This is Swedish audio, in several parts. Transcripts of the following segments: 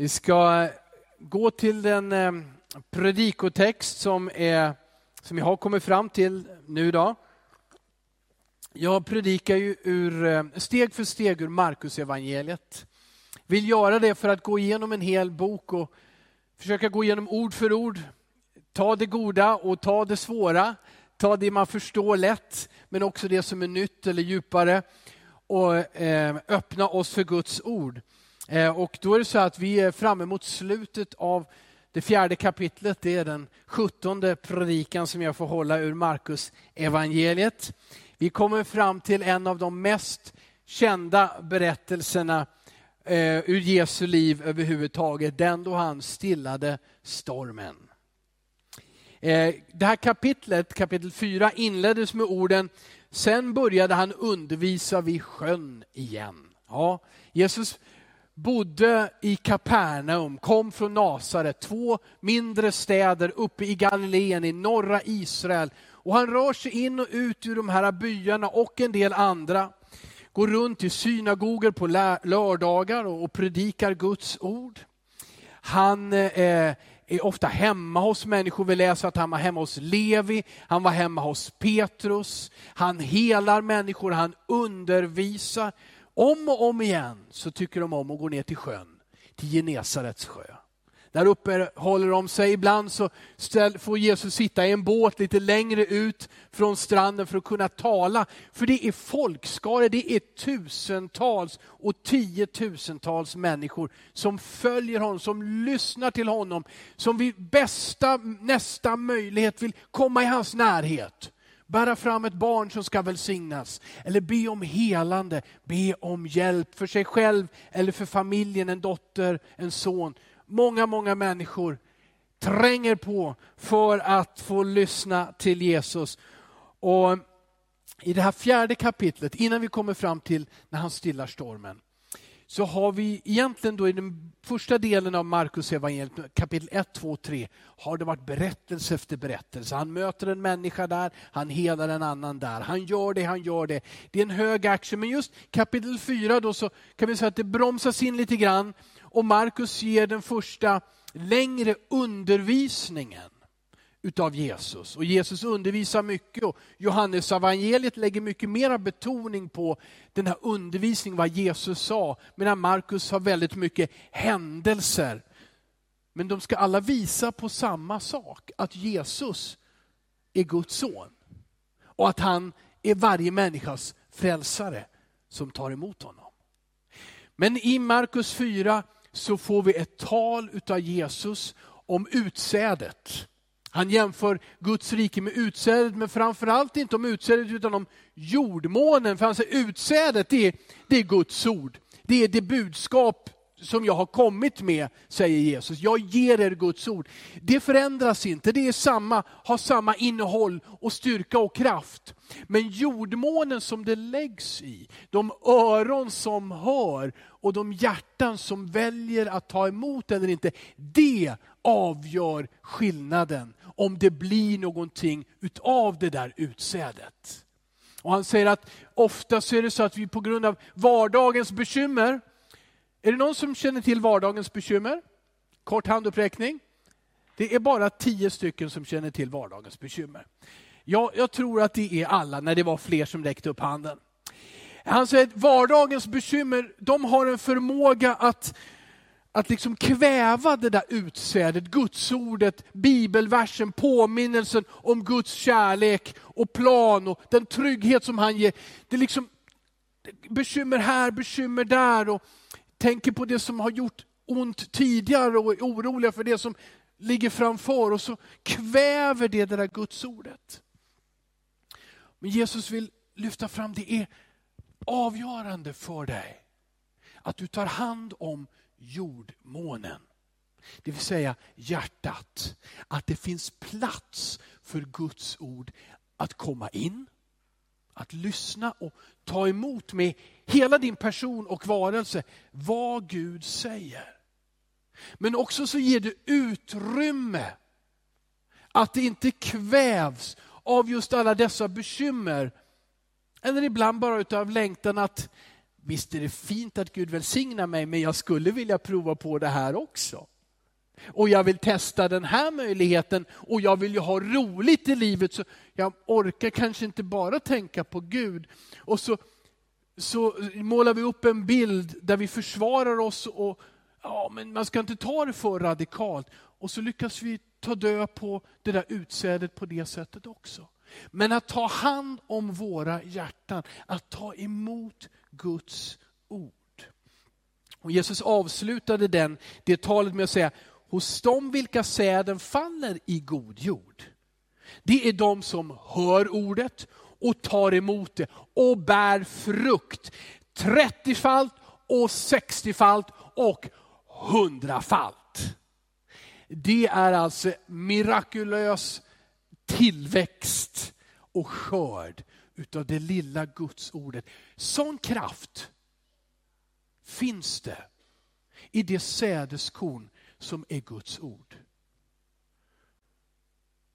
Vi ska gå till den eh, predikotext som, är, som jag har kommit fram till nu idag. Jag predikar ju ur, eh, steg för steg ur Markus evangeliet. Vill göra det för att gå igenom en hel bok och försöka gå igenom ord för ord. Ta det goda och ta det svåra. Ta det man förstår lätt, men också det som är nytt eller djupare. Och eh, öppna oss för Guds ord. Eh, och då är det så att vi är framme mot slutet av det fjärde kapitlet. Det är den sjuttonde predikan som jag får hålla ur Markus evangeliet. Vi kommer fram till en av de mest kända berättelserna eh, ur Jesu liv överhuvudtaget. Den då han stillade stormen. Eh, det här kapitlet, kapitel 4, inleddes med orden Sen började han undervisa vid sjön igen. Ja, Jesus bodde i Kapernaum, kom från Nasaret, två mindre städer uppe i Galileen i norra Israel. Och han rör sig in och ut ur de här byarna och en del andra. Går runt i synagogor på lördagar och predikar Guds ord. Han eh, är ofta hemma hos människor. Vi läser att han var hemma hos Levi, han var hemma hos Petrus. Han helar människor, han undervisar. Om och om igen så tycker de om att gå ner till sjön, till Genesarets sjö. Där uppe håller de sig. Ibland så får Jesus sitta i en båt lite längre ut från stranden för att kunna tala. För det är folkskaror, det är tusentals och tiotusentals människor som följer honom, som lyssnar till honom, som vid bästa nästa möjlighet vill komma i hans närhet bära fram ett barn som ska välsignas, eller be om helande, be om hjälp för sig själv eller för familjen, en dotter, en son. Många, många människor tränger på för att få lyssna till Jesus. Och I det här fjärde kapitlet, innan vi kommer fram till när han stillar stormen, så har vi egentligen då i den första delen av Markus evangeliet, kapitel 1, 2, 3, har det varit berättelse efter berättelse. Han möter en människa där, han helar en annan där. Han gör det, han gör det. Det är en hög action. Men just kapitel 4 då så kan vi säga att det bromsas in lite grann och Markus ger den första längre undervisningen utav Jesus. Och Jesus undervisar mycket och Johannes evangeliet lägger mycket mera betoning på den här undervisningen, vad Jesus sa. Medan Markus har väldigt mycket händelser. Men de ska alla visa på samma sak, att Jesus är Guds son. Och att han är varje människas frälsare som tar emot honom. Men i Markus 4 så får vi ett tal utav Jesus om utsädet. Han jämför Guds rike med utsädet, men framförallt inte om utsädet utan om jordmånen. För han säger utsädet, det är, det är Guds ord. Det är det budskap som jag har kommit med, säger Jesus. Jag ger er Guds ord. Det förändras inte, det är samma, har samma innehåll och styrka och kraft. Men jordmånen som det läggs i, de öron som hör och de hjärtan som väljer att ta emot eller inte, det avgör skillnaden om det blir någonting utav det där utsädet. Och han säger att ofta så är det så att vi på grund av vardagens bekymmer, är det någon som känner till vardagens bekymmer? Kort handuppräckning. Det är bara tio stycken som känner till vardagens bekymmer. Ja, jag tror att det är alla, när det var fler som räckte upp handen. Han säger att vardagens bekymmer, de har en förmåga att, att liksom kväva det där utsädet, gudsordet, bibelversen, påminnelsen om Guds kärlek och plan och den trygghet som han ger. Det är liksom bekymmer här, bekymmer där och tänker på det som har gjort ont tidigare och är oroliga för det som ligger framför och så kväver det det där gudsordet. Men Jesus vill lyfta fram, det är avgörande för dig att du tar hand om jordmånen. Det vill säga hjärtat. Att det finns plats för Guds ord att komma in, att lyssna och ta emot med hela din person och varelse vad Gud säger. Men också så ger det utrymme att det inte kvävs av just alla dessa bekymmer. Eller ibland bara utav längtan att visst är det fint att Gud välsignar mig, men jag skulle vilja prova på det här också. Och jag vill testa den här möjligheten och jag vill ju ha roligt i livet. Så jag orkar kanske inte bara tänka på Gud. Och så, så målar vi upp en bild där vi försvarar oss och ja, men man ska inte ta det för radikalt. Och så lyckas vi ta död på det där utsädet på det sättet också. Men att ta hand om våra hjärtan, att ta emot Guds ord. Och Jesus avslutade den, det talet med att säga, hos dem vilka säden faller i god jord. Det är de som hör ordet och tar emot det och bär frukt. 30-falt och 60-falt och 100-falt. Det är alltså mirakulös tillväxt och skörd utav det lilla Guds ordet. Sån kraft finns det i det sädeskorn som är Guds ord.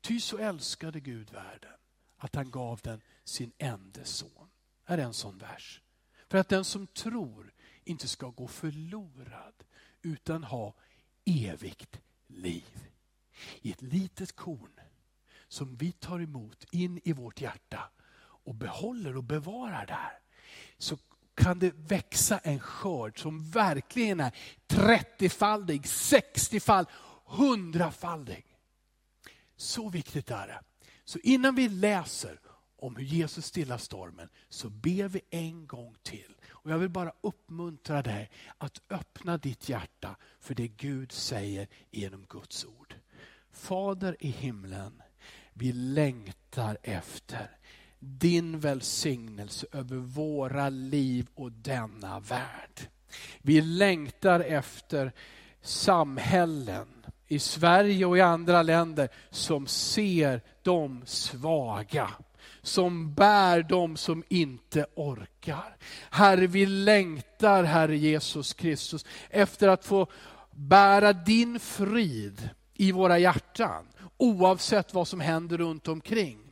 Ty så älskade Gud världen att han gav den sin enda son. Här är en sån vers. För att den som tror inte ska gå förlorad utan ha evigt liv. I ett litet korn som vi tar emot in i vårt hjärta och behåller och bevarar där. Så kan det växa en skörd som verkligen är 30-faldig, 60-faldig, 100-faldig. Så viktigt är det. Så innan vi läser om hur Jesus stillar stormen så ber vi en gång till. Och Jag vill bara uppmuntra dig att öppna ditt hjärta för det Gud säger genom Guds ord. Fader i himlen, vi längtar efter din välsignelse över våra liv och denna värld. Vi längtar efter samhällen i Sverige och i andra länder som ser de svaga som bär de som inte orkar. Herre, vi längtar, Herre Jesus Kristus, efter att få bära din frid i våra hjärtan, oavsett vad som händer runt omkring.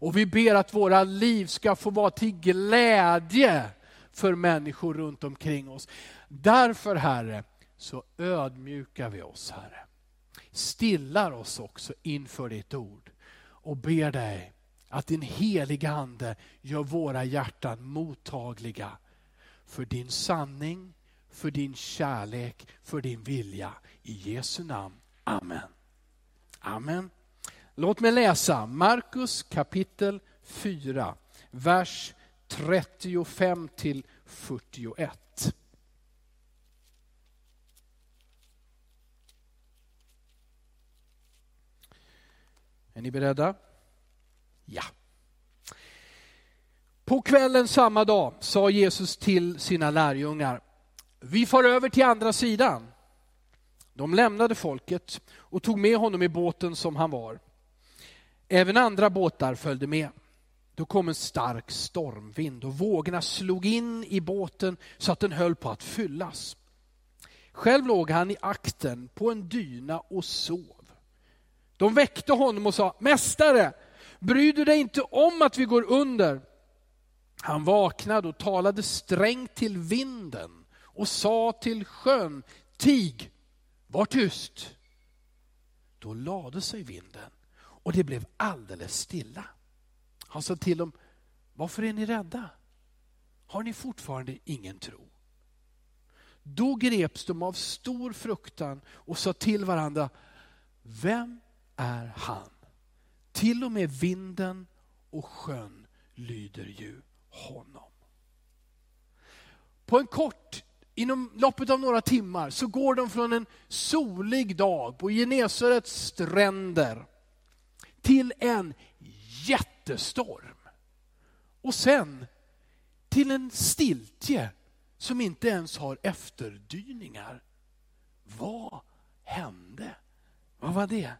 Och vi ber att våra liv ska få vara till glädje för människor runt omkring oss. Därför Herre, så ödmjukar vi oss Herre. Stillar oss också inför ditt ord och ber dig att din heliga Ande gör våra hjärtan mottagliga för din sanning, för din kärlek, för din vilja. I Jesu namn. Amen. Amen. Låt mig läsa Markus kapitel 4, vers 35 till 41. Är ni beredda? Ja. På kvällen samma dag sa Jesus till sina lärjungar, vi far över till andra sidan. De lämnade folket och tog med honom i båten som han var. Även andra båtar följde med. Då kom en stark stormvind och vågorna slog in i båten så att den höll på att fyllas. Själv låg han i akten på en dyna och sov. De väckte honom och sa, Mästare, bryr du dig inte om att vi går under? Han vaknade och talade strängt till vinden och sa till sjön, Tig, var tyst. Då lade sig vinden och det blev alldeles stilla. Han sa till dem, varför är ni rädda? Har ni fortfarande ingen tro? Då greps de av stor fruktan och sa till varandra, vem är han? Till och med vinden och sjön lyder ju honom. På en kort, inom loppet av några timmar, så går de från en solig dag på Genesarets stränder till en jättestorm. Och sen till en stiltje som inte ens har efterdyningar. Vad hände? Vad var det?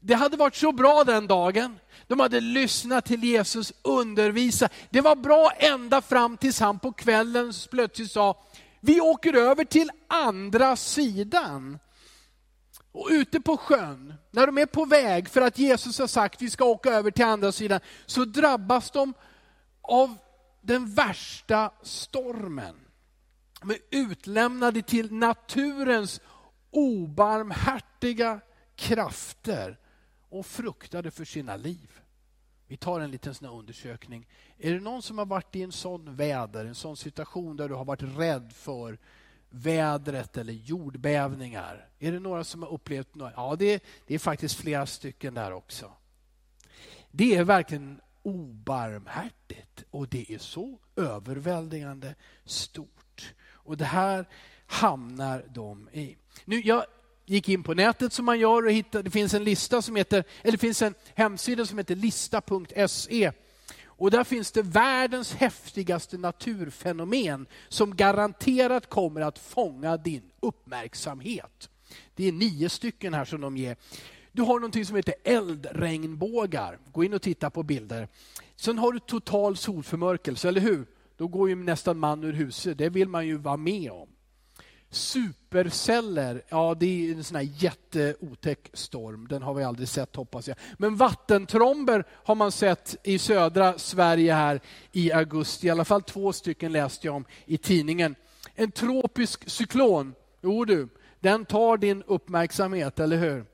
Det hade varit så bra den dagen. De hade lyssnat till Jesus undervisa. Det var bra ända fram tills han på kvällen plötsligt sa, vi åker över till andra sidan. Och ute på sjön, när de är på väg för att Jesus har sagt vi ska åka över till andra sidan, så drabbas de av den värsta stormen. De är utlämnade till naturens obarmhärtiga krafter och fruktade för sina liv. Vi tar en liten sån undersökning. Är det någon som har varit i en sån väder, en sån situation där du har varit rädd för vädret eller jordbävningar? Är det några som har upplevt något? Ja, det är, det är faktiskt flera stycken där också. Det är verkligen obarmhärtigt och det är så överväldigande stort. Och det här hamnar de i. Nu, jag gick in på nätet som man gör och hittade, det finns en lista som heter, eller det finns en hemsida som heter lista.se. Och där finns det världens häftigaste naturfenomen som garanterat kommer att fånga din uppmärksamhet. Det är nio stycken här som de ger. Du har någonting som heter eldregnbågar. Gå in och titta på bilder. Sen har du total solförmörkelse, eller hur? Då går ju nästan man ur huset. Det vill man ju vara med om. Superceller, ja det är en sån här jätteotäck storm. Den har vi aldrig sett hoppas jag. Men vattentromber har man sett i södra Sverige här i augusti. I alla fall två stycken läste jag om i tidningen. En tropisk cyklon, jo du, den tar din uppmärksamhet, eller hur?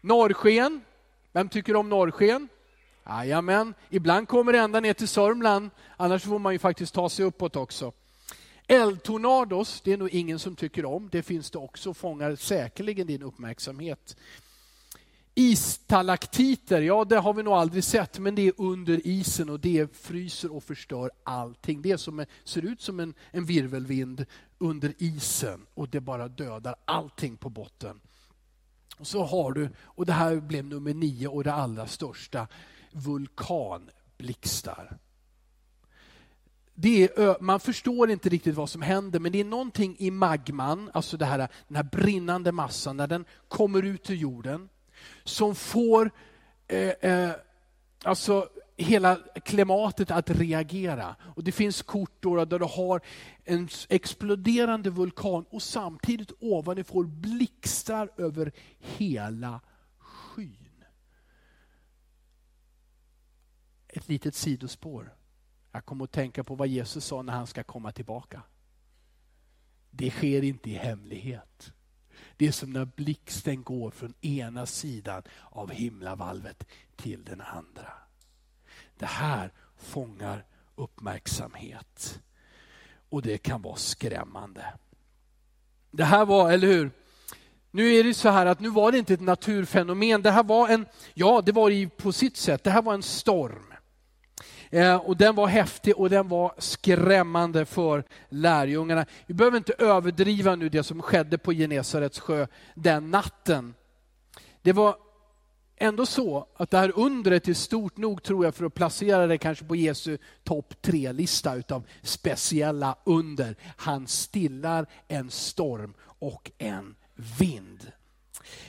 Norrsken, vem tycker om norrsken? Jajamän, ibland kommer det ända ner till Sörmland, annars får man ju faktiskt ta sig uppåt också. Eldtornados, det är nog ingen som tycker om. Det finns det också, fångar säkerligen din uppmärksamhet. Istalaktiter, ja det har vi nog aldrig sett, men det är under isen och det fryser och förstör allting. Det som är, ser ut som en, en virvelvind under isen och det bara dödar allting på botten. Och så har du, och det här blev nummer nio och det allra största, vulkanblixtar. Det är, man förstår inte riktigt vad som händer, men det är någonting i magman, alltså det här, den här brinnande massan, när den kommer ut ur jorden, som får eh, eh, alltså hela klimatet att reagera. Och Det finns kort där du har en exploderande vulkan och samtidigt ovanifrån blixtar över hela skyn. Ett litet sidospår. Jag kommer att tänka på vad Jesus sa när han ska komma tillbaka. Det sker inte i hemlighet. Det är som när blixten går från ena sidan av himlavalvet till den andra. Det här fångar uppmärksamhet. Och det kan vara skrämmande. Det här var, eller hur? Nu är det så här att nu var det inte ett naturfenomen. Det här var en, ja det var det på sitt sätt, det här var en storm. Eh, och den var häftig och den var skrämmande för lärjungarna. Vi behöver inte överdriva nu det som skedde på Genesarets sjö den natten. Det var ändå så att det här undret är stort nog tror jag för att placera det kanske på Jesu topp tre-lista utav speciella under. Han stillar en storm och en vind.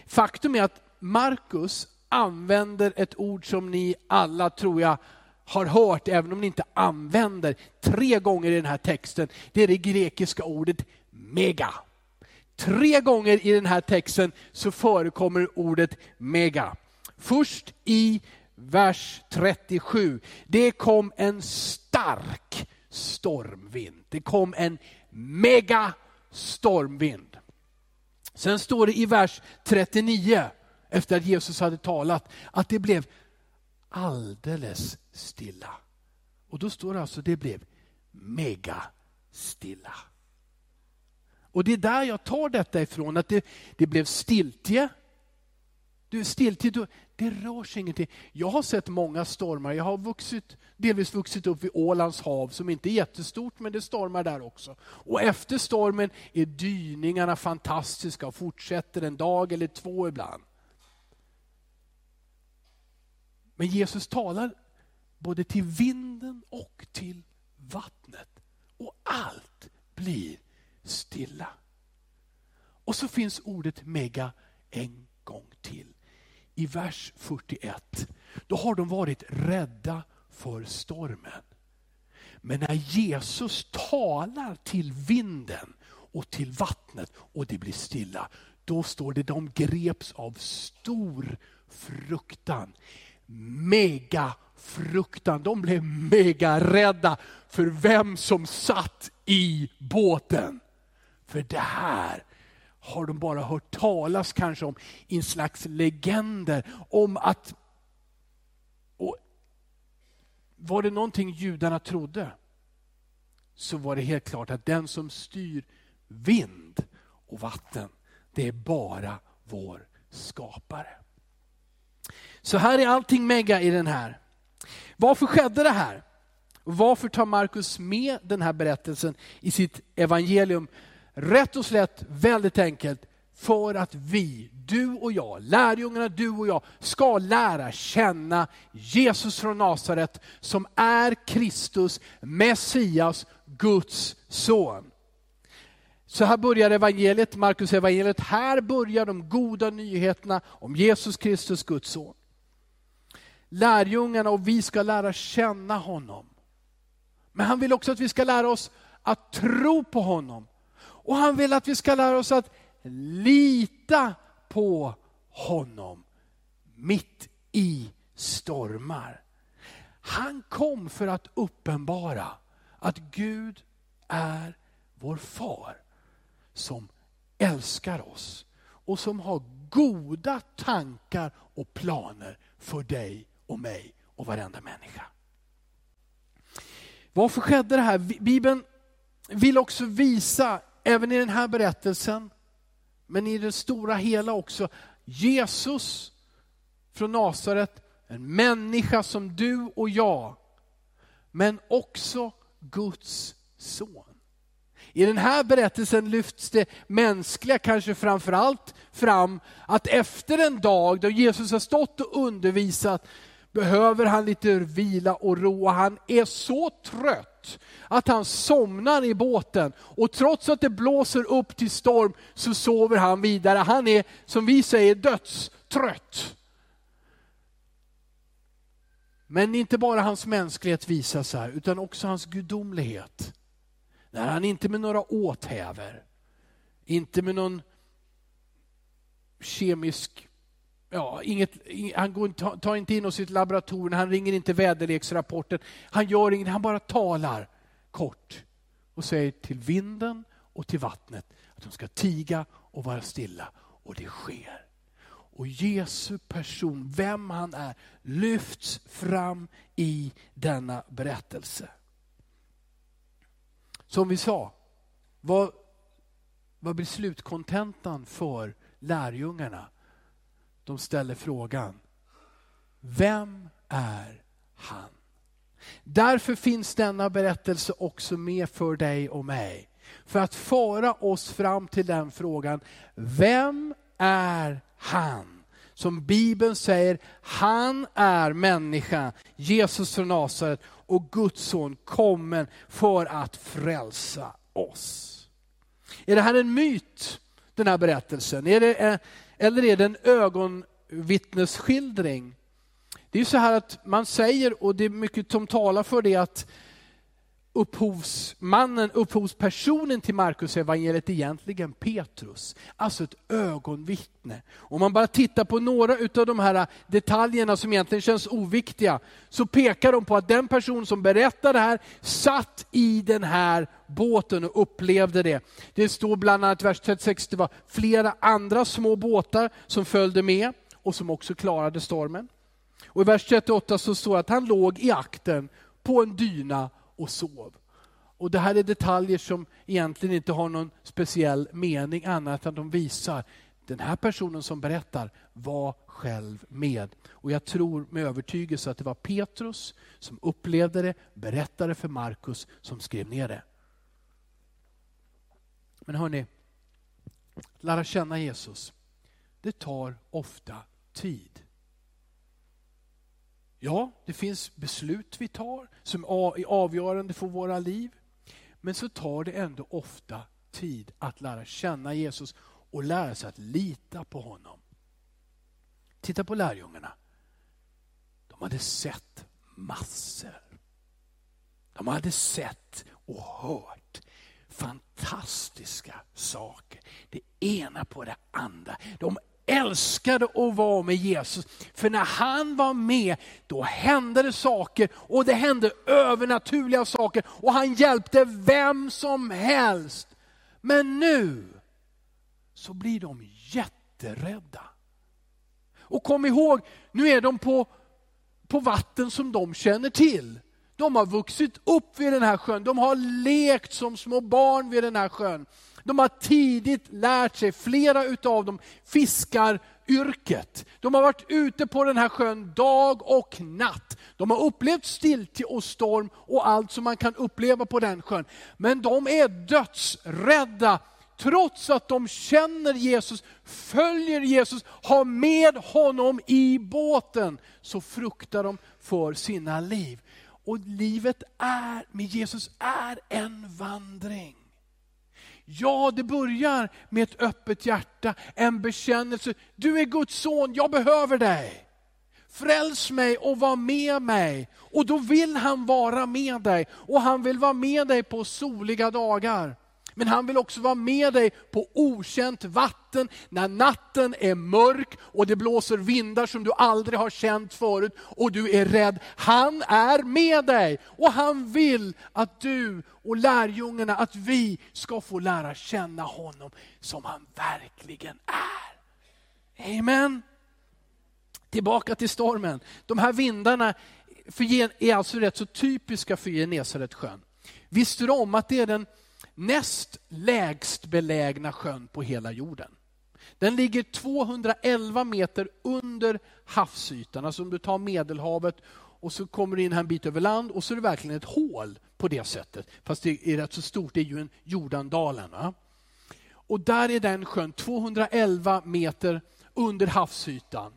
Faktum är att Markus använder ett ord som ni alla tror jag har hört, även om ni inte använder, tre gånger i den här texten. Det är det grekiska ordet mega. Tre gånger i den här texten så förekommer ordet mega. Först i vers 37. Det kom en stark stormvind. Det kom en mega stormvind. Sen står det i vers 39, efter att Jesus hade talat, att det blev alldeles stilla. Och då står det alltså, det blev mega stilla. Och det är där jag tar detta ifrån, att det, det blev stiltje. Du, stiltje, det rör sig ingenting. Jag har sett många stormar. Jag har vuxit, delvis vuxit upp vid Ålands hav som inte är jättestort, men det stormar där också. Och efter stormen är dyningarna fantastiska och fortsätter en dag eller två ibland. Men Jesus talar både till vinden och till vattnet. Och allt blir stilla. Och så finns ordet mega en gång till. I vers 41. Då har de varit rädda för stormen. Men när Jesus talar till vinden och till vattnet och det blir stilla, då står det de greps av stor fruktan. mega fruktan. De blev mega rädda för vem som satt i båten. För det här har de bara hört talas kanske om i en slags legender om att och var det någonting judarna trodde så var det helt klart att den som styr vind och vatten, det är bara vår skapare. Så här är allting mega i den här. Varför skedde det här? Varför tar Markus med den här berättelsen i sitt evangelium? Rätt och slätt, väldigt enkelt, för att vi, du och jag, lärjungarna, du och jag, ska lära känna Jesus från Nasaret som är Kristus, Messias, Guds son. Så här börjar evangeliet, Markus evangeliet. Här börjar de goda nyheterna om Jesus Kristus, Guds son. Lärjungarna och vi ska lära känna honom. Men han vill också att vi ska lära oss att tro på honom. Och han vill att vi ska lära oss att lita på honom mitt i stormar. Han kom för att uppenbara att Gud är vår far som älskar oss och som har goda tankar och planer för dig och mig och varenda människa. Varför skedde det här? Bibeln vill också visa, även i den här berättelsen, men i det stora hela också, Jesus från Nasaret, en människa som du och jag, men också Guds son. I den här berättelsen lyfts det mänskliga kanske framförallt fram att efter en dag då Jesus har stått och undervisat behöver han lite vila och ro han är så trött att han somnar i båten. Och trots att det blåser upp till storm så sover han vidare. Han är, som vi säger, dödstrött. Men inte bara hans mänsklighet visas här, utan också hans gudomlighet. När han inte med några åthäver, inte med någon kemisk Ja, inget, han går, tar inte in oss i ett laboratorium, han ringer inte väderleksrapporten. Han gör inget, han bara talar kort och säger till vinden och till vattnet att de ska tiga och vara stilla. Och det sker. Och Jesu person, vem han är, lyfts fram i denna berättelse. Som vi sa, vad, vad blir slutkontentan för lärjungarna? De ställer frågan, vem är han? Därför finns denna berättelse också med för dig och mig. För att föra oss fram till den frågan, vem är han? Som Bibeln säger, han är människa, Jesus från Nasaret och Guds son kommen för att frälsa oss. Är det här en myt, den här berättelsen? Är det, eller är det en ögonvittnesskildring? Det är så här att man säger, och det är mycket som talar för det, att upphovsmannen, upphovspersonen till Markus evangeliet egentligen Petrus. Alltså ett ögonvittne. Om man bara tittar på några av de här detaljerna som egentligen känns oviktiga, så pekar de på att den person som berättar det här satt i den här båten och upplevde det. Det står bland annat i vers 36, det var flera andra små båtar som följde med och som också klarade stormen. Och I vers 38 så står det att han låg i akten på en dyna och sov. Och Det här är detaljer som egentligen inte har någon speciell mening annat än att de visar den här personen som berättar var själv med. Och jag tror med övertygelse att det var Petrus som upplevde det, berättade för Markus som skrev ner det. Men hörni, lära känna Jesus, det tar ofta tid. Ja, det finns beslut vi tar som är avgörande för våra liv. Men så tar det ändå ofta tid att lära känna Jesus och lära sig att lita på honom. Titta på lärjungarna. De hade sett massor. De hade sett och hört fantastiska saker. Det ena på det andra. De älskade att vara med Jesus. För när han var med, då hände det saker och det hände övernaturliga saker och han hjälpte vem som helst. Men nu så blir de jätterädda. Och kom ihåg, nu är de på, på vatten som de känner till. De har vuxit upp vid den här sjön, de har lekt som små barn vid den här sjön. De har tidigt lärt sig, flera utav dem fiskar yrket. De har varit ute på den här sjön dag och natt. De har upplevt stiltje och storm och allt som man kan uppleva på den sjön. Men de är dödsrädda trots att de känner Jesus, följer Jesus, har med honom i båten, så fruktar de för sina liv. Och livet är, med Jesus är en vandring. Ja, det börjar med ett öppet hjärta, en bekännelse. Du är Guds son, jag behöver dig. Fräls mig och var med mig. Och då vill han vara med dig. Och han vill vara med dig på soliga dagar. Men han vill också vara med dig på okänt vatten när natten är mörk och det blåser vindar som du aldrig har känt förut och du är rädd. Han är med dig och han vill att du och lärjungarna, att vi ska få lära känna honom som han verkligen är. Amen. Tillbaka till stormen. De här vindarna är alltså rätt så typiska för Genesaretsjön. Visste du om att det är den näst lägst belägna sjön på hela jorden. Den ligger 211 meter under havsytan, alltså om du tar Medelhavet och så kommer du in här en bit över land och så är det verkligen ett hål på det sättet. Fast det är rätt så stort, det är ju en Jordandalen. Va? Och där är den sjön 211 meter under havsytan.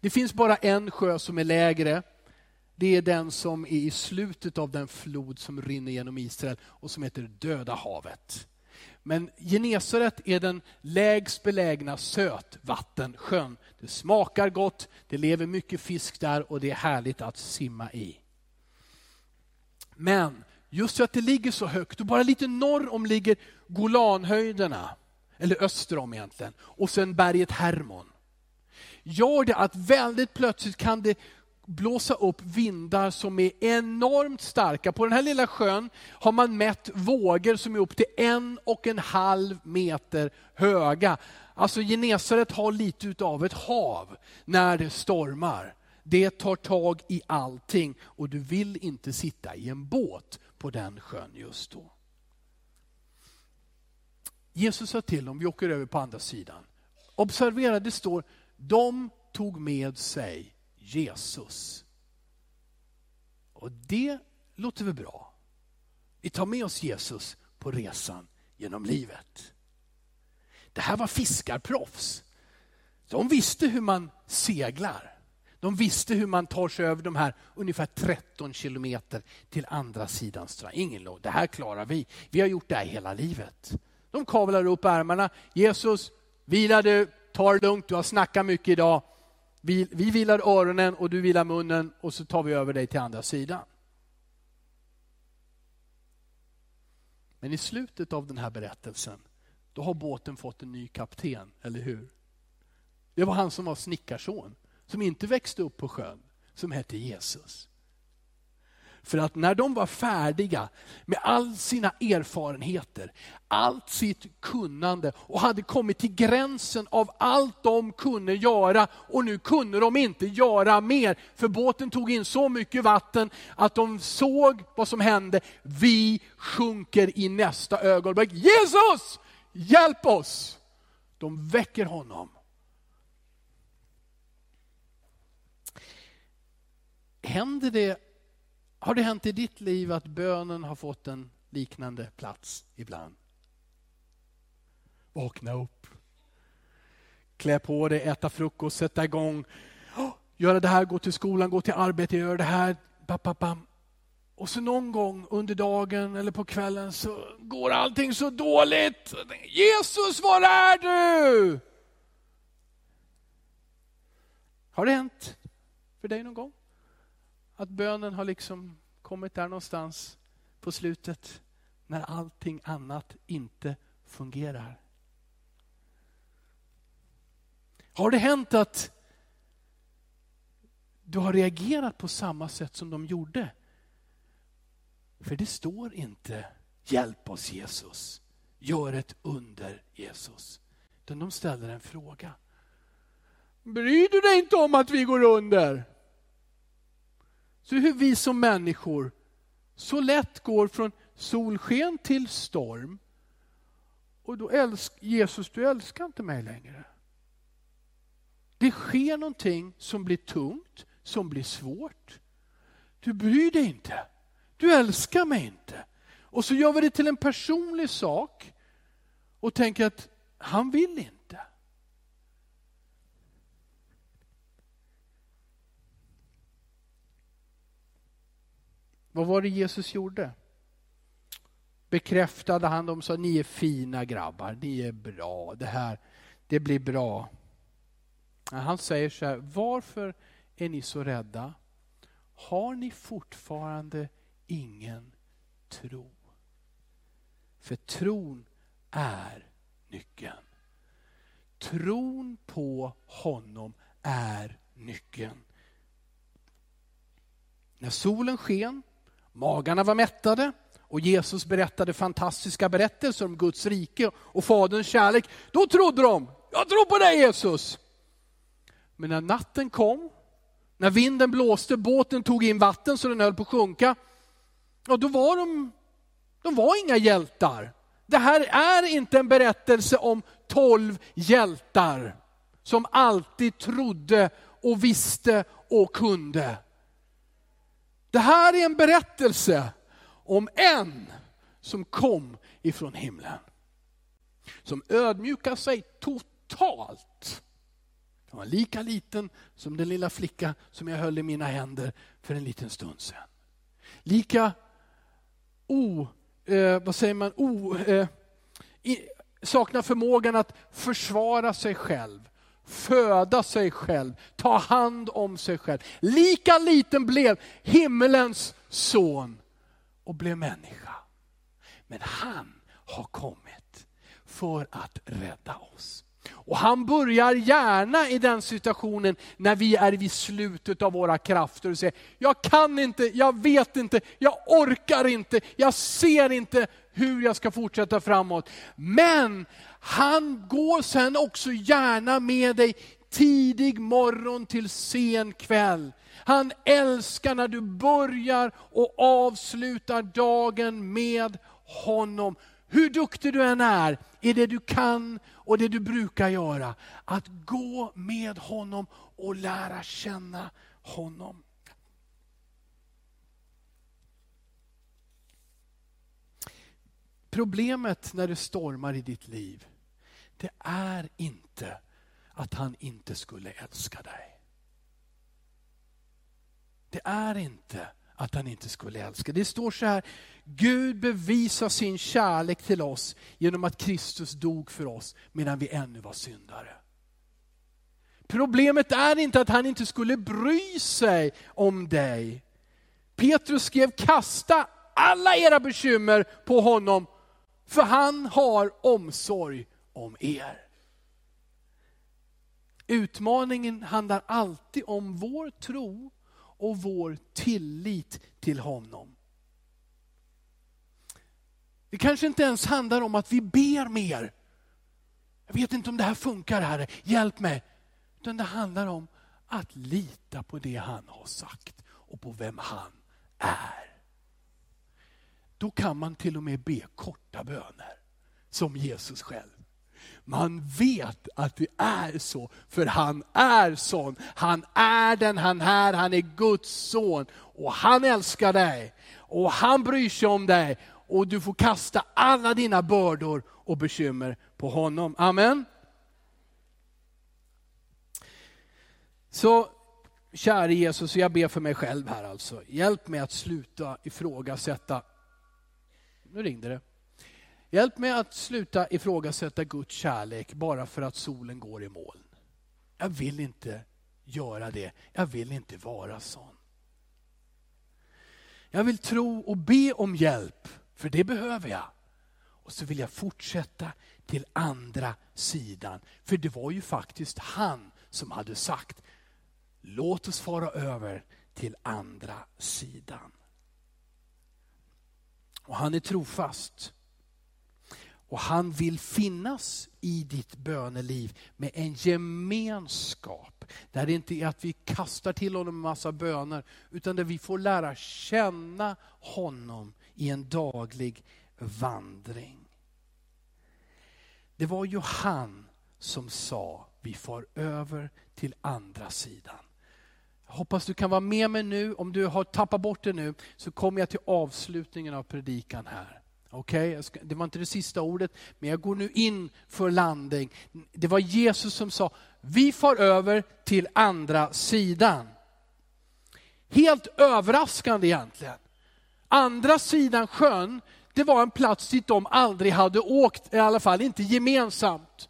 Det finns bara en sjö som är lägre det är den som är i slutet av den flod som rinner genom Israel och som heter Döda havet. Men Genesaret är den lägst belägna sötvattensjön. Det smakar gott, det lever mycket fisk där och det är härligt att simma i. Men just för att det ligger så högt och bara lite norr om ligger Golanhöjderna, eller öster om egentligen, och sen berget Hermon. Gör det att väldigt plötsligt kan det blåsa upp vindar som är enormt starka. På den här lilla sjön har man mätt vågor som är upp till en och en halv meter höga. Alltså Genesaret har lite utav ett hav när det stormar. Det tar tag i allting och du vill inte sitta i en båt på den sjön just då. Jesus sa till dem, vi åker över på andra sidan. Observera, det står, de tog med sig Jesus. Och det låter väl bra? Vi tar med oss Jesus på resan genom livet. Det här var fiskarproffs. De visste hur man seglar. De visste hur man tar sig över de här ungefär 13 kilometer till andra sidan stranden. Ingen låg, det här klarar vi. Vi har gjort det här hela livet. De kavlar upp ärmarna. Jesus, vila du, ta det lugnt, du har snackat mycket idag. Vi, vi vilar öronen och du vilar munnen och så tar vi över dig till andra sidan. Men i slutet av den här berättelsen, då har båten fått en ny kapten, eller hur? Det var han som var snickarson, som inte växte upp på sjön, som hette Jesus. För att när de var färdiga med all sina erfarenheter, allt sitt kunnande och hade kommit till gränsen av allt de kunde göra och nu kunde de inte göra mer. För båten tog in så mycket vatten att de såg vad som hände. Vi sjunker i nästa ögonblick. Jesus, hjälp oss! De väcker honom. Händer det har det hänt i ditt liv att bönen har fått en liknande plats ibland? Vakna upp. Klä på dig, äta frukost, sätta igång. Göra det här, gå till skolan, gå till arbetet, göra det här. Bam, Och så någon gång under dagen eller på kvällen så går allting så dåligt. Jesus, var är du? Har det hänt för dig någon gång? Att bönen har liksom kommit där någonstans på slutet när allting annat inte fungerar. Har det hänt att du har reagerat på samma sätt som de gjorde? För det står inte hjälp oss Jesus, gör ett under Jesus. Utan de ställer en fråga. Bryr du dig inte om att vi går under? Så hur vi som människor så lätt går från solsken till storm. Och då älsk, Jesus, du älskar inte mig längre. Det sker någonting som blir tungt, som blir svårt. Du bryr dig inte. Du älskar mig inte. Och så gör vi det till en personlig sak och tänker att han vill inte. Vad var det Jesus gjorde? Bekräftade han dem och sa, ni är fina grabbar, ni är bra, det här, det blir bra. Han säger så här, varför är ni så rädda? Har ni fortfarande ingen tro? För tron är nyckeln. Tron på honom är nyckeln. När solen sken, magarna var mättade och Jesus berättade fantastiska berättelser om Guds rike och Faderns kärlek, då trodde de, jag tror på dig Jesus. Men när natten kom, när vinden blåste, båten tog in vatten så den höll på att sjunka, ja, då var de, de var inga hjältar. Det här är inte en berättelse om tolv hjältar som alltid trodde och visste och kunde. Det här är en berättelse om en som kom ifrån himlen. Som ödmjukar sig totalt. Han var lika liten som den lilla flicka som jag höll i mina händer för en liten stund sedan. Lika o, eh, vad säger man, o, eh, i, saknar förmågan att försvara sig själv, föda sig själv, ta hand om sig själv. Lika liten blev himmelens son och blev människa. Men han har kommit för att rädda oss. Och han börjar gärna i den situationen när vi är vid slutet av våra krafter och säger, jag kan inte, jag vet inte, jag orkar inte, jag ser inte hur jag ska fortsätta framåt. Men han går sen också gärna med dig tidig morgon till sen kväll. Han älskar när du börjar och avslutar dagen med honom. Hur duktig du än är i det du kan och det du brukar göra. Att gå med honom och lära känna honom. Problemet när det stormar i ditt liv, det är inte att han inte skulle älska dig. Det är inte att han inte skulle älska. Det står så här, Gud bevisar sin kärlek till oss genom att Kristus dog för oss medan vi ännu var syndare. Problemet är inte att han inte skulle bry sig om dig. Petrus skrev, kasta alla era bekymmer på honom, för han har omsorg om er. Utmaningen handlar alltid om vår tro och vår tillit till honom. Det kanske inte ens handlar om att vi ber mer. Jag vet inte om det här funkar, Herre, hjälp mig. Utan det handlar om att lita på det han har sagt och på vem han är. Då kan man till och med be korta böner, som Jesus själv. Man vet att det är så, för han är sån. Han är den han är, han är Guds son. Och han älskar dig. Och han bryr sig om dig. Och du får kasta alla dina bördor och bekymmer på honom. Amen. Så käre Jesus, jag ber för mig själv här alltså. Hjälp mig att sluta ifrågasätta. Nu ringde det. Hjälp mig att sluta ifrågasätta Guds kärlek bara för att solen går i moln. Jag vill inte göra det. Jag vill inte vara sån. Jag vill tro och be om hjälp, för det behöver jag. Och så vill jag fortsätta till andra sidan. För det var ju faktiskt han som hade sagt, låt oss fara över till andra sidan. Och han är trofast. Och han vill finnas i ditt böneliv med en gemenskap. Där det inte är att vi kastar till honom en massa böner, utan där vi får lära känna honom i en daglig vandring. Det var ju han som sa, vi far över till andra sidan. Jag hoppas du kan vara med mig nu. Om du har tappat bort det nu så kommer jag till avslutningen av predikan här. Okej, okay? det var inte det sista ordet, men jag går nu in för landning. Det var Jesus som sa, vi far över till andra sidan. Helt överraskande egentligen. Andra sidan sjön, det var en plats dit de aldrig hade åkt, i alla fall inte gemensamt.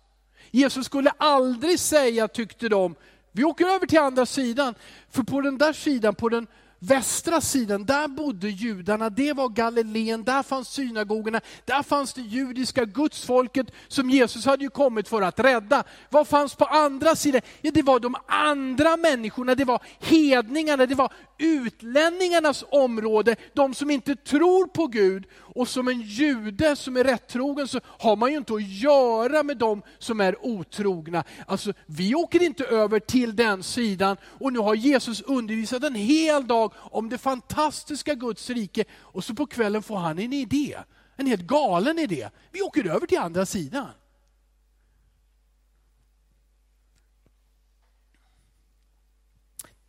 Jesus skulle aldrig säga, tyckte de, vi åker över till andra sidan. För på den där sidan, på den västra sidan, där bodde judarna, det var Galileen, där fanns synagogorna, där fanns det judiska gudsfolket som Jesus hade ju kommit för att rädda. Vad fanns på andra sidan? Ja, det var de andra människorna, det var hedningarna, det var utlänningarnas område, de som inte tror på Gud. Och som en jude som är rättrogen så har man ju inte att göra med de som är otrogna. Alltså, vi åker inte över till den sidan och nu har Jesus undervisat en hel dag om det fantastiska Guds rike och så på kvällen får han en idé. En helt galen idé. Vi åker över till andra sidan.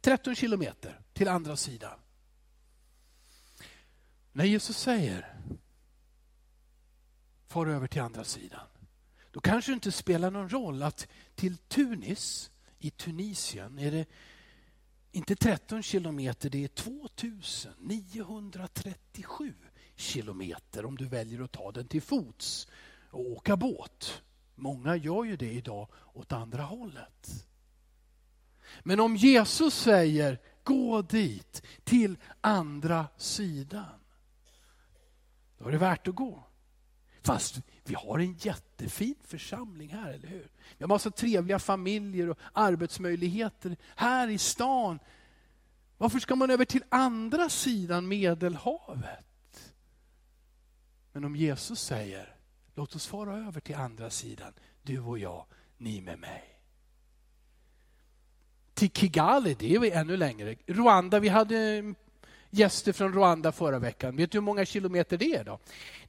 Tretton kilometer till andra sidan. När Jesus säger far över till andra sidan, då kanske det inte spelar någon roll att till Tunis i Tunisien är det inte 13 kilometer, det är 2937 kilometer om du väljer att ta den till fots och åka båt. Många gör ju det idag åt andra hållet. Men om Jesus säger gå dit, till andra sidan, då är det värt att gå. Fast vi har en jättefin församling här, eller hur? Vi har massa trevliga familjer och arbetsmöjligheter här i stan. Varför ska man över till andra sidan Medelhavet? Men om Jesus säger, låt oss fara över till andra sidan, du och jag, ni med mig. Till Kigali, det är vi ännu längre. Rwanda, vi hade gäster från Rwanda förra veckan. Vet du hur många kilometer det är? då?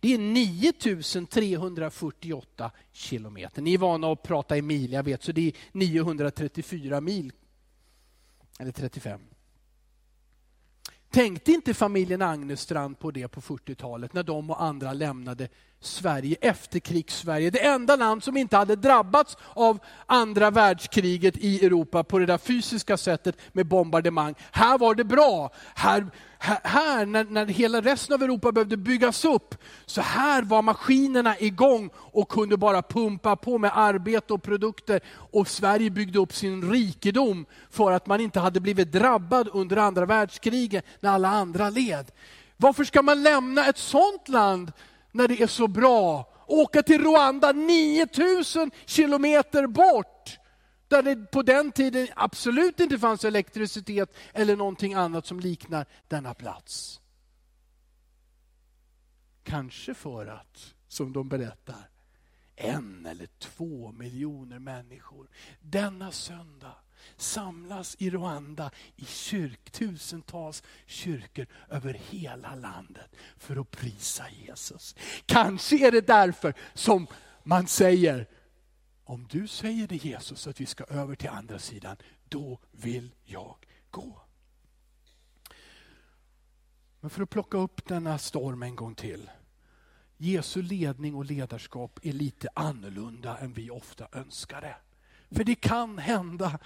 Det är 9348 kilometer. Ni är vana att prata i mil, jag vet, så det är 934 mil. Eller 35. Tänkte inte familjen Agnestrand på det på 40-talet när de och andra lämnade Sverige, efterkrigssverige. Det enda land som inte hade drabbats av andra världskriget i Europa på det där fysiska sättet med bombardemang. Här var det bra. Här, här, här när, när hela resten av Europa behövde byggas upp, så här var maskinerna igång och kunde bara pumpa på med arbete och produkter. Och Sverige byggde upp sin rikedom för att man inte hade blivit drabbad under andra världskriget när alla andra led. Varför ska man lämna ett sånt land när det är så bra. Åka till Rwanda 9000 kilometer bort. Där det på den tiden absolut inte fanns elektricitet eller någonting annat som liknar denna plats. Kanske för att, som de berättar, en eller två miljoner människor denna söndag samlas i Rwanda i kyrk, tusentals kyrkor över hela landet för att prisa Jesus. Kanske är det därför som man säger, om du säger det Jesus att vi ska över till andra sidan, då vill jag gå. Men för att plocka upp denna storm en gång till. Jesu ledning och ledarskap är lite annorlunda än vi ofta önskar det. För det kan hända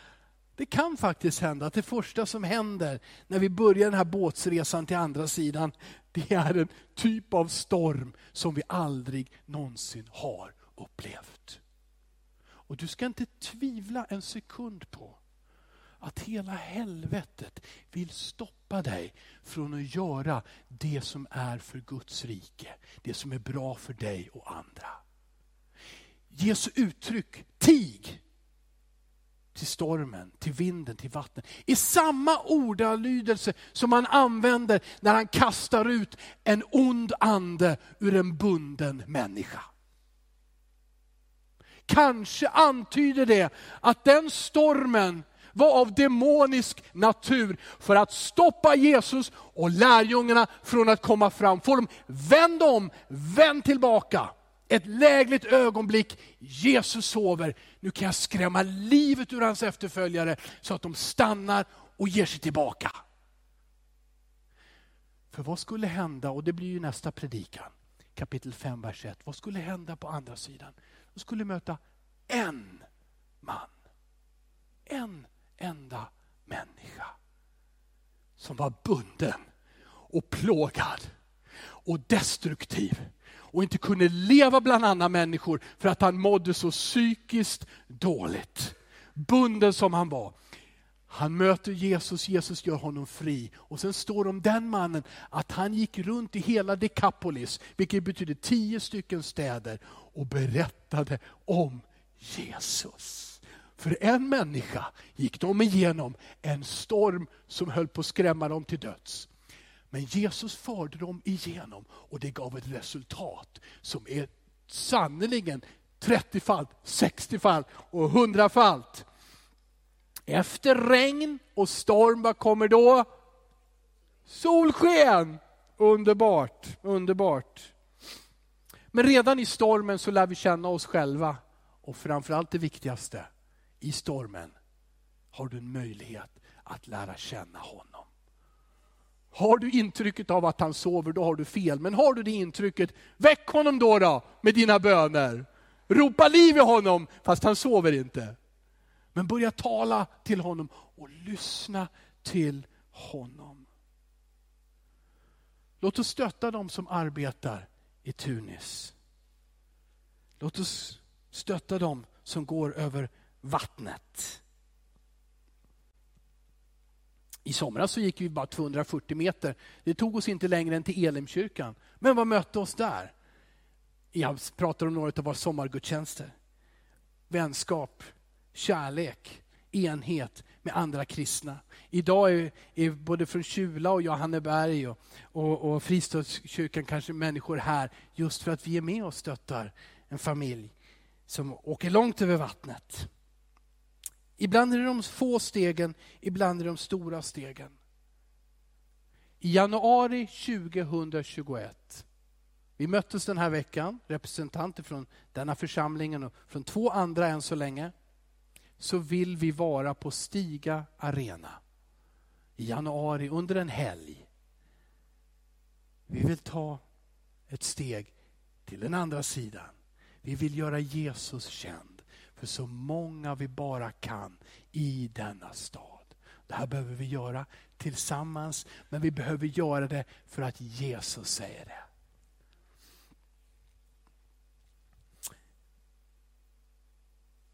det kan faktiskt hända att det första som händer när vi börjar den här båtsresan till andra sidan, det är en typ av storm som vi aldrig någonsin har upplevt. Och du ska inte tvivla en sekund på att hela helvetet vill stoppa dig från att göra det som är för Guds rike. Det som är bra för dig och andra. Jesu uttryck, tig, till stormen, till vinden, till vattnet. I samma ordalydelse som han använder när han kastar ut en ond ande ur en bunden människa. Kanske antyder det att den stormen var av demonisk natur för att stoppa Jesus och lärjungarna från att komma fram. Få dem vänd om, vänd tillbaka. Ett lägligt ögonblick, Jesus sover. Nu kan jag skrämma livet ur hans efterföljare så att de stannar och ger sig tillbaka. För vad skulle hända, och det blir ju nästa predikan, kapitel 5, vers 1. Vad skulle hända på andra sidan? De skulle möta en man. En enda människa som var bunden och plågad och destruktiv och inte kunde leva bland andra människor för att han mådde så psykiskt dåligt. Bunden som han var. Han möter Jesus, Jesus gör honom fri. Och sen står det om den mannen att han gick runt i hela Dekapolis, vilket betyder tio stycken städer, och berättade om Jesus. För en människa gick de igenom en storm som höll på att skrämma dem till döds. Men Jesus förde dem igenom och det gav ett resultat som är sannerligen 30-falt, 60-falt och 100-falt. Efter regn och storm, vad kommer då? Solsken! Underbart, underbart. Men redan i stormen så lär vi känna oss själva. Och framförallt det viktigaste, i stormen har du en möjlighet att lära känna honom. Har du intrycket av att han sover, då har du fel. Men har du det intrycket, väck honom då, då med dina böner. Ropa liv i honom, fast han sover inte. Men börja tala till honom och lyssna till honom. Låt oss stötta dem som arbetar i Tunis. Låt oss stötta dem som går över vattnet. I somras så gick vi bara 240 meter. Det tog oss inte längre än till Elimkyrkan. Men vad mötte oss där? Jag pratar om några av våra sommargudstjänster. Vänskap, kärlek, enhet med andra kristna. Idag är, är både från Kjula och Johanneberg och, och, och Fristadskyrkan kanske människor här just för att vi är med och stöttar en familj som åker långt över vattnet. Ibland är det de få stegen, ibland är det de stora stegen. I januari 2021, vi möttes den här veckan, representanter från denna församlingen och från två andra än så länge, så vill vi vara på Stiga Arena i januari under en helg. Vi vill ta ett steg till den andra sidan. Vi vill göra Jesus känd för så många vi bara kan i denna stad. Det här behöver vi göra tillsammans, men vi behöver göra det för att Jesus säger det.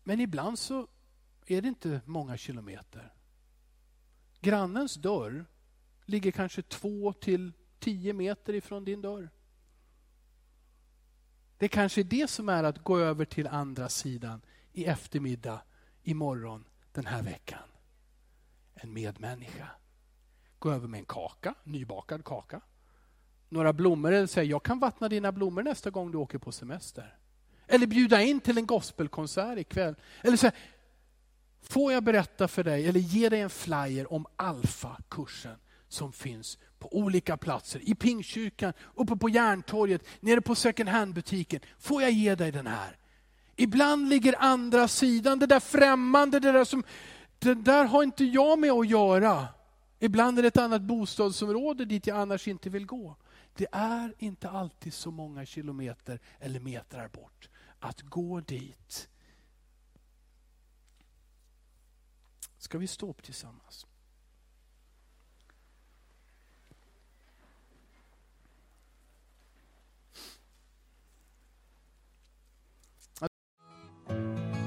Men ibland så är det inte många kilometer. Grannens dörr ligger kanske två till tio meter ifrån din dörr. Det kanske är det som är att gå över till andra sidan i eftermiddag, imorgon, den här veckan. En medmänniska. Gå över med en kaka, nybakad kaka. Några blommor eller säga jag kan vattna dina blommor nästa gång du åker på semester. Eller bjuda in till en gospelkonsert ikväll. Eller säga, får jag berätta för dig eller ge dig en flyer om Alfa-kursen som finns på olika platser. I Pingkyrkan, uppe på Järntorget, nere på second hand-butiken. Får jag ge dig den här? Ibland ligger andra sidan, det där främmande, det där som, det där har inte jag med att göra. Ibland är det ett annat bostadsområde dit jag annars inte vill gå. Det är inte alltid så många kilometer eller metrar bort att gå dit. Ska vi stå upp tillsammans?